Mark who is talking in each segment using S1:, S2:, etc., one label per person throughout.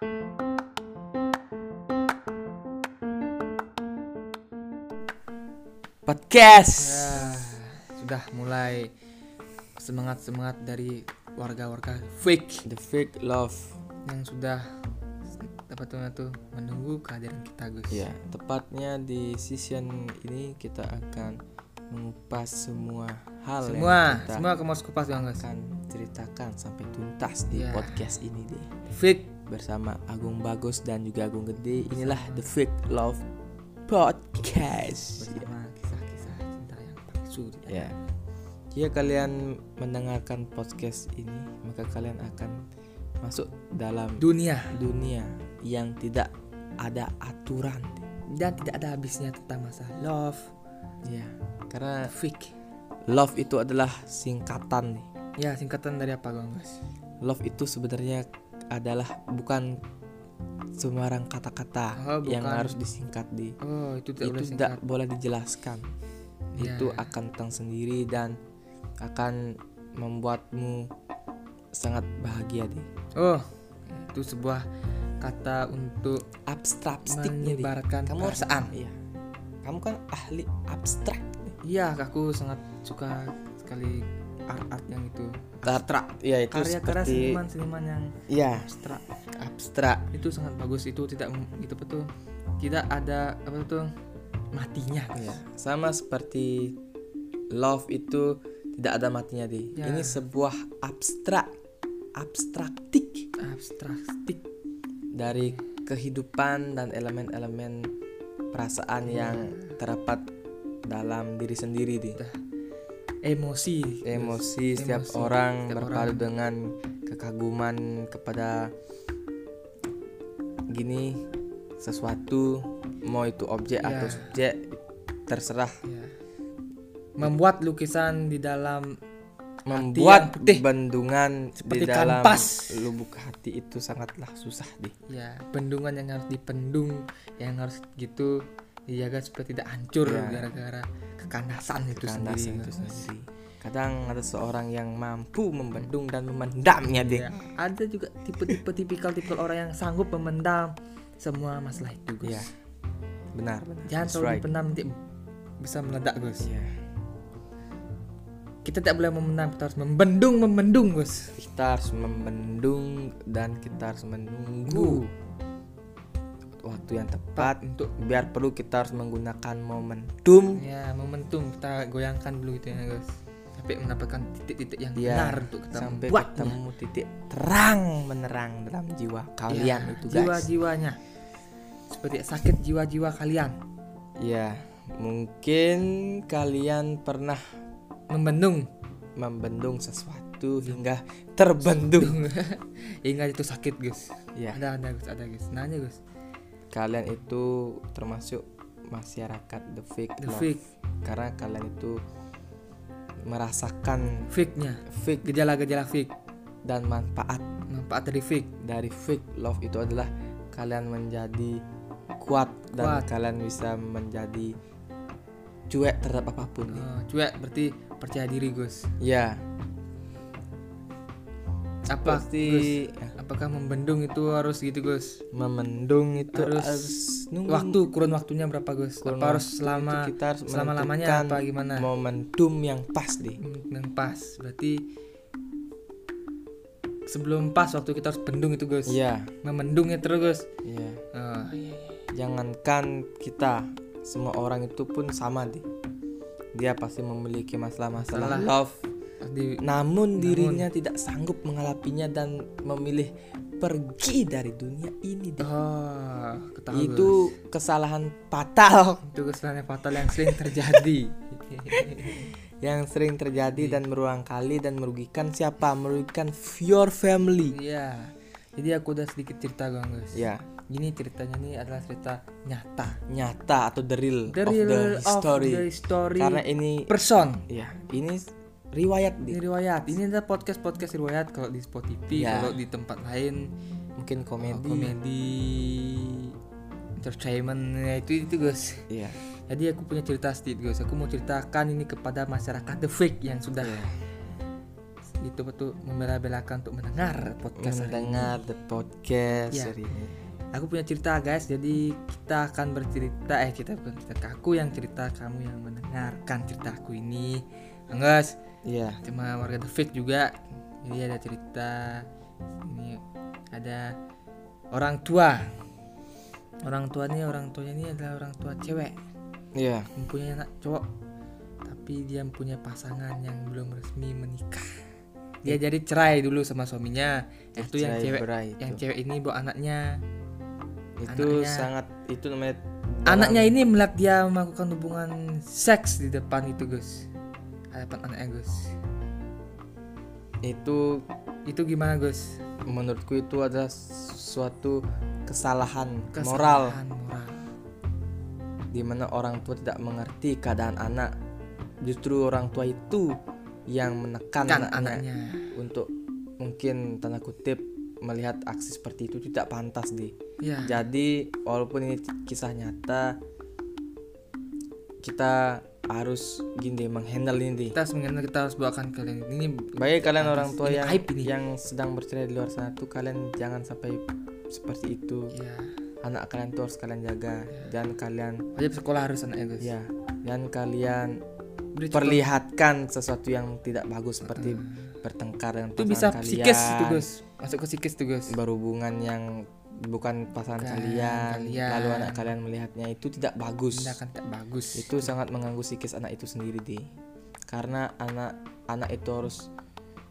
S1: Podcast.
S2: Ya, sudah mulai semangat-semangat dari warga-warga fake
S1: The fake love.
S2: yang sudah tuh tuh menunggu kehadiran kita Gus.
S1: Ya, tepatnya di season ini kita akan mengupas semua hal
S2: Semua,
S1: yang
S2: semua kamu harus kupas Bang
S1: akan ceritakan sampai tuntas di
S2: Ya.
S1: podcast ini deh.
S2: Fake
S1: Bersama Agung Bagus dan juga Agung Gede. Inilah The Fake Love Podcast.
S2: bersama kisah-kisah cinta yang palsu.
S1: Ya. Jika kalian mendengarkan podcast ini, maka kalian akan masuk dalam
S2: Dunia
S1: dunia yang tidak ada aturan.
S2: dan tidak ada habisnya tentang masalah love,
S1: Ya, karena
S2: fake.
S1: Love itu adalah singkatan nih.
S2: Ya, singkatan dari apa Bang Gus?
S1: Love itu sebenarnya adalah bukan sembarang kata-kata
S2: Oh,
S1: yang harus disingkat di
S2: Oh, itu tidak
S1: itu
S2: boleh
S1: tidak boleh dijelaskan.
S2: Ya.
S1: Itu akan datang sendiri dan akan membuatmu sangat bahagia deh.
S2: Oh, itu sebuah kata untuk
S1: deh.
S2: menyebarkan
S1: Kamu
S2: perasaan.
S1: Iya. Kamu kan ahli abstrak.
S2: Iya, aku sangat suka sekali art-art yang itu.
S1: Abstrak. Ya itu
S2: Karya-karya
S1: seperti
S2: seniman-seniman yang
S1: ya
S2: abstrak
S1: abstrak.
S2: itu sangat bagus. Itu tidak gitu betul. Tidak ada apa tuh matinya.
S1: Ya, sama seperti love itu tidak ada matinya deh.
S2: Ya.
S1: Ini sebuah abstrak, abstraktik
S2: Abstraktik.
S1: dari kehidupan dan elemen-elemen perasaan yang terdapat dalam diri sendiri deh.
S2: Emosi.
S1: Emosi setiap
S2: Emosi
S1: orang
S2: setiap
S1: berpadu
S2: orang.
S1: dengan kekaguman kepada gini sesuatu mau itu objek atau
S2: Ya.
S1: subjek terserah
S2: Ya. Membuat lukisan di dalam
S1: membuat
S2: putih.
S1: bendungan
S2: Seperti
S1: di dalam
S2: kanvas.
S1: lubuk hati itu sangatlah susah deh.
S2: ya bendungan yang harus dipendung, yang harus gitu dijaga supaya tidak hancur
S1: Ya.
S2: gara-gara kekandasan itu sendiri.
S1: itu sendiri. Kadang ada seorang yang mampu membendung dan memendamnya deh.
S2: Ya, ada juga tipe-tipe tipikal tipikal orang yang sanggup memendam semua masalah itu, Gus.
S1: Ya. Benar, benar.
S2: Jangan
S1: That's
S2: terlalu
S1: right.
S2: dipendam nanti bisa meledak, Gus.
S1: Ya.
S2: Kita tidak boleh memendam, kita harus membendung, membendung, Gus.
S1: Kita harus membendung dan kita harus menunggu waktu yang tepat
S2: Untuk
S1: biar perlu kita harus menggunakan momentum
S2: ya momentum kita goyangkan dulu gitu ya, Gus. Sampai mendapatkan titik-titik yang
S1: Ya,
S2: benar untuk kita
S1: sampai ketemu titik terang menerang dalam jiwa kalian
S2: Ya,
S1: itu guys.
S2: jiwa-jiwanya. Seperti sakit jiwa-jiwa kalian.
S1: Ya, mungkin kalian pernah
S2: Membendung
S1: membendung sesuatu hingga terbendung.
S2: hingga itu sakit, Gus.
S1: ya,
S2: Ada ada Gus, ada Gus. Nanya, Gus.
S1: Kalian itu termasuk masyarakat the fake
S2: The
S1: love.
S2: fake,
S1: Karena kalian itu merasakan
S2: fake-nya.
S1: fake
S2: Gejala-gejala fake.
S1: dan manfaat
S2: Manfaat dari fake.
S1: dari fake love itu adalah kalian menjadi kuat dan
S2: Kuat.
S1: kalian bisa menjadi cuek terhadap apa pun.
S2: Oh, cuek berarti percaya diri Gus.
S1: Ya,
S2: Apa
S1: pasti
S2: Gus? Apakah membendung itu harus gitu Gus?
S1: memendung itu
S2: Harus
S1: harus, nunggu
S2: Waktu kurun waktunya berapa Gus?
S1: Kurun
S2: apa harus selama
S1: kita harus
S2: selama lamanya apa gimana?
S1: momentum yang pas deh.
S2: Hmm, yang pas. Berarti sebelum pas waktu kita harus bendung itu Gus.
S1: Iya,
S2: Memendungnya terus Gus.
S1: iya.
S2: Oh, iya, iya.
S1: Jangankan kita, semua orang itu pun sama deh. Dia pasti memiliki masalah-masalah
S2: Masalah.
S1: love
S2: Di
S1: Namun dirinya tidak sanggup menghadapinya dan memilih pergi dari dunia ini. deh.
S2: Oh,
S1: Itu kesalahan fatal
S2: itu kesalahan fatal yang sering terjadi.
S1: yang sering terjadi dan berulang kali dan merugikan siapa? Merugikan your family.
S2: Iya. Jadi aku udah sedikit cerita Gus.
S1: Ya,
S2: Gini ceritanya ini adalah cerita nyata.
S1: nyata atau the real,
S2: The
S1: of the
S2: of the story
S1: Karena ini
S2: person.
S1: ya, ini riwayat deh.
S2: riwayat. Ini adalah podcast podcast riwayat kalau di Spotify,
S1: Ya.
S2: kalau di tempat lain
S1: Mungkin
S2: oh,
S1: komedi.
S2: komedi, entertainment ya itu itu guys.
S1: Iya.
S2: Jadi aku punya cerita sedikit guys. Aku mau ceritakan ini kepada masyarakat the fake yang sudah
S1: Iya.
S2: itu betul membela-belakan untuk mendengar podcast hari ini.
S1: mendengar the podcast
S2: Ya.
S1: hari ini.
S2: Aku punya cerita guys, jadi kita akan bercerita eh kita bukan cerita aku yang cerita kamu yang mendengarkan cerita aku ini. Anggas,
S1: Iya.
S2: cuma warga The Fake juga. Jadi ada cerita ini ada orang tua. Orang tua ini orang tuanya ini adalah orang tua cewek,
S1: Iya.
S2: mempunyai anak cowok. Tapi dia mempunyai pasangan yang belum resmi menikah. Dia jadi cerai dulu sama suaminya. Itu yang cewek
S1: itu.
S2: yang cewek ini bawa anaknya
S1: itu
S2: anaknya-
S1: sangat itu namanya
S2: Anaknya ini melihat dia melakukan hubungan seks di depan itu Gus Hadapan anaknya Gus
S1: itu
S2: Itu gimana Gus?
S1: menurutku itu adalah suatu kesalahan, moral
S2: Kesalahan moral
S1: di mana orang tua tidak mengerti keadaan anak. Justru orang tua itu yang menekan
S2: Kan
S1: anaknya,
S2: anaknya
S1: untuk mungkin tanda kutip melihat aksi seperti itu tidak pantas di.
S2: Ya
S1: Jadi walaupun ini kisah nyata kita harus gini deh, menghandle ini deh.
S2: Kita harus mengenal kita harus bawakan kalian. Ini
S1: Bagi kalian orang tua yang
S2: aib ini.
S1: yang sedang bercerai di luar sana tuh kalian jangan sampai seperti itu.
S2: ya
S1: Anak kalian tuh harus kalian jaga. Dan kalian
S2: wajib sekolah harus anaknya Gus
S1: ya dan kalian
S2: Beri
S1: perlihatkan sesuatu yang tidak bagus seperti bertengkar dengan
S2: Itu bisa
S1: kalian.
S2: psikis itu Masuk ke psikis tuh Gus
S1: Berhubungan yang bukan pasangan
S2: Bukan
S1: kalian,
S2: kalian.
S1: lalu anak kalian melihatnya itu tidak bagus.
S2: Tindakan tak bagus
S1: Itu sangat mengganggu psikis anak itu sendiri deh. Karena anak anak itu harus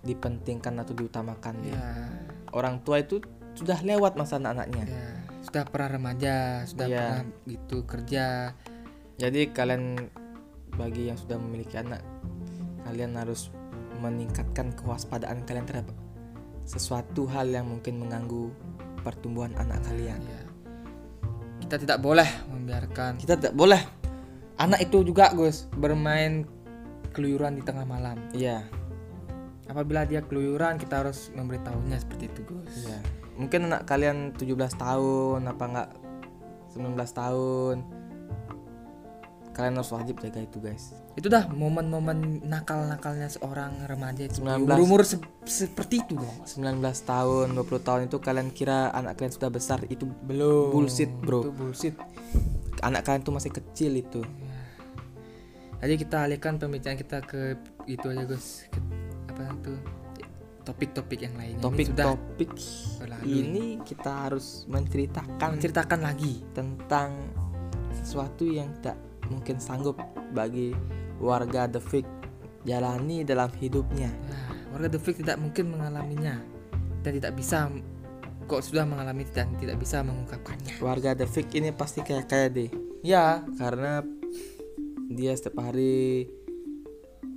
S1: dipentingkan atau diutamakan deh.
S2: Ya
S1: Orang tua itu sudah lewat masa anak-anaknya.
S2: ya Sudah pernah remaja Sudah
S1: Iya.
S2: pernah gitu kerja
S1: Jadi kalian bagi yang sudah memiliki anak, kalian harus meningkatkan kewaspadaan kalian terhadap sesuatu hal yang mungkin mengganggu pertumbuhan anak kalian.
S2: ya. Kita tidak boleh membiarkan
S1: Kita tidak boleh,
S2: anak itu juga Gus bermain keluyuran di tengah malam.
S1: iya,
S2: Apabila dia keluyuran kita harus memberitahunya seperti itu Gus.
S1: iya. Mungkin anak kalian 17 tahun apa enggak 19 tahun. Kalian harus wajib jaga itu, guys.
S2: Itu dah momen-momen nakal-nakalnya seorang remaja itu
S1: 19.
S2: umur se- seperti itu guys.
S1: 19 tahun, 20 tahun itu kalian kira anak kalian sudah besar, itu
S2: Belum.
S1: Bullshit, bro.
S2: Itu bullshit.
S1: anak kalian tuh masih kecil itu.
S2: Jadi kita alihkan pembicaraan kita ke itu aja. Ke, apa itu? Topik-topik yang lainnya. Ini sudah
S1: Topik-topik
S2: berlalu.
S1: ini kita harus menceritakan
S2: menceritakan lagi.
S1: tentang sesuatu yang tak mungkin sanggup bagi warga The Fig jalani dalam hidupnya.
S2: Ya, warga The Fake tidak mungkin mengalaminya dan tidak bisa kok sudah mengalami dan tidak bisa mengungkapkannya.
S1: Warga The Fig ini pasti kayak kayak deh,
S2: Ya,
S1: karena dia setiap hari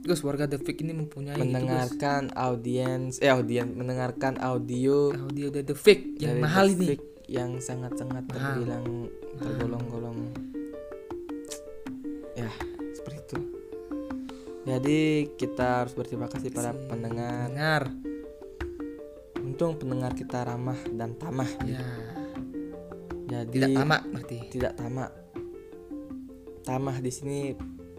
S2: Gus warga The Fake ini mempunyai itu,
S1: mendengarkan audiens, eh audiens mendengarkan audio
S2: audio dari The Fake yang mahal
S1: The
S2: ini.
S1: Fig yang sangat-sangat terbilang tergolong-golong seperti itu. Jadi kita harus berterima kasih pada pendengar.
S2: Dengar.
S1: Untung pendengar kita ramah dan tamah.
S2: Ya,
S1: Jadi
S2: tidak tamak berarti.
S1: tidak tamak. Tamah di sini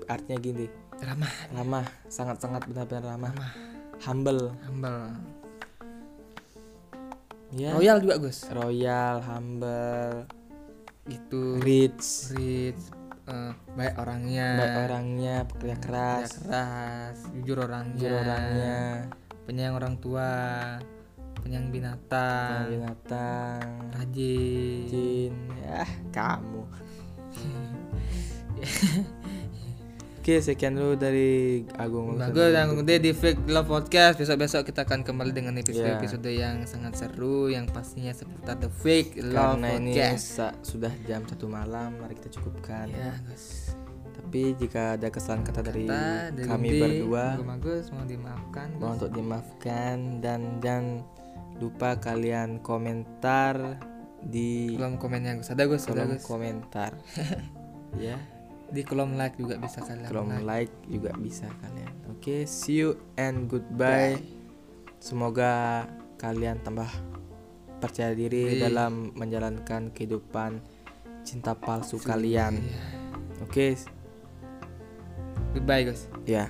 S1: artinya gini,
S2: Ramah,
S1: ramah, sangat-sangat benar-benar ramah,
S2: ramah,
S1: humble,
S2: humble.
S1: ya.
S2: Royal juga, Gus.
S1: Royal, humble,
S2: Itu
S1: rich,
S2: rich, eh, baik orangnya.
S1: baik orangnya, pekerja
S2: kerja
S1: keras,
S2: keras, jujur orangnya.
S1: jujur orangnya,
S2: Penyayang orang tua, penyayang binatang,
S1: binatang,
S2: rajin.
S1: jin, ya kamu. Oke, sekian dulu dari Agung.
S2: Bagus yang gede di Fake Love Podcast. Besok-besok kita akan kembali dengan episode-episode yang sangat seru yang pastinya seputar The Fake Love
S1: Karena ini
S2: Podcast.
S1: sa- sudah jam satu malam, mari kita cukupkan.
S2: Ya, Gus.
S1: Tapi jika ada kesalahan kata dari
S2: Kita dari
S1: kami
S2: Gede,
S1: berdua,
S2: bagus mau dimaafkan.
S1: Mohon untuk dimaafkan dan jangan lupa kalian komentar di
S2: kolom komennya Gus ada Gus ada Gus
S1: komentar. ya,
S2: di kolom like juga bisa kalian
S1: kolom
S2: like.
S1: like juga bisa kalian. Oke, see you and goodbye. Semoga kalian tambah percaya diri
S2: Iya.
S1: dalam menjalankan kehidupan cinta palsu kalian.
S2: Iya.
S1: Oke,
S2: goodbye Gus
S1: ya.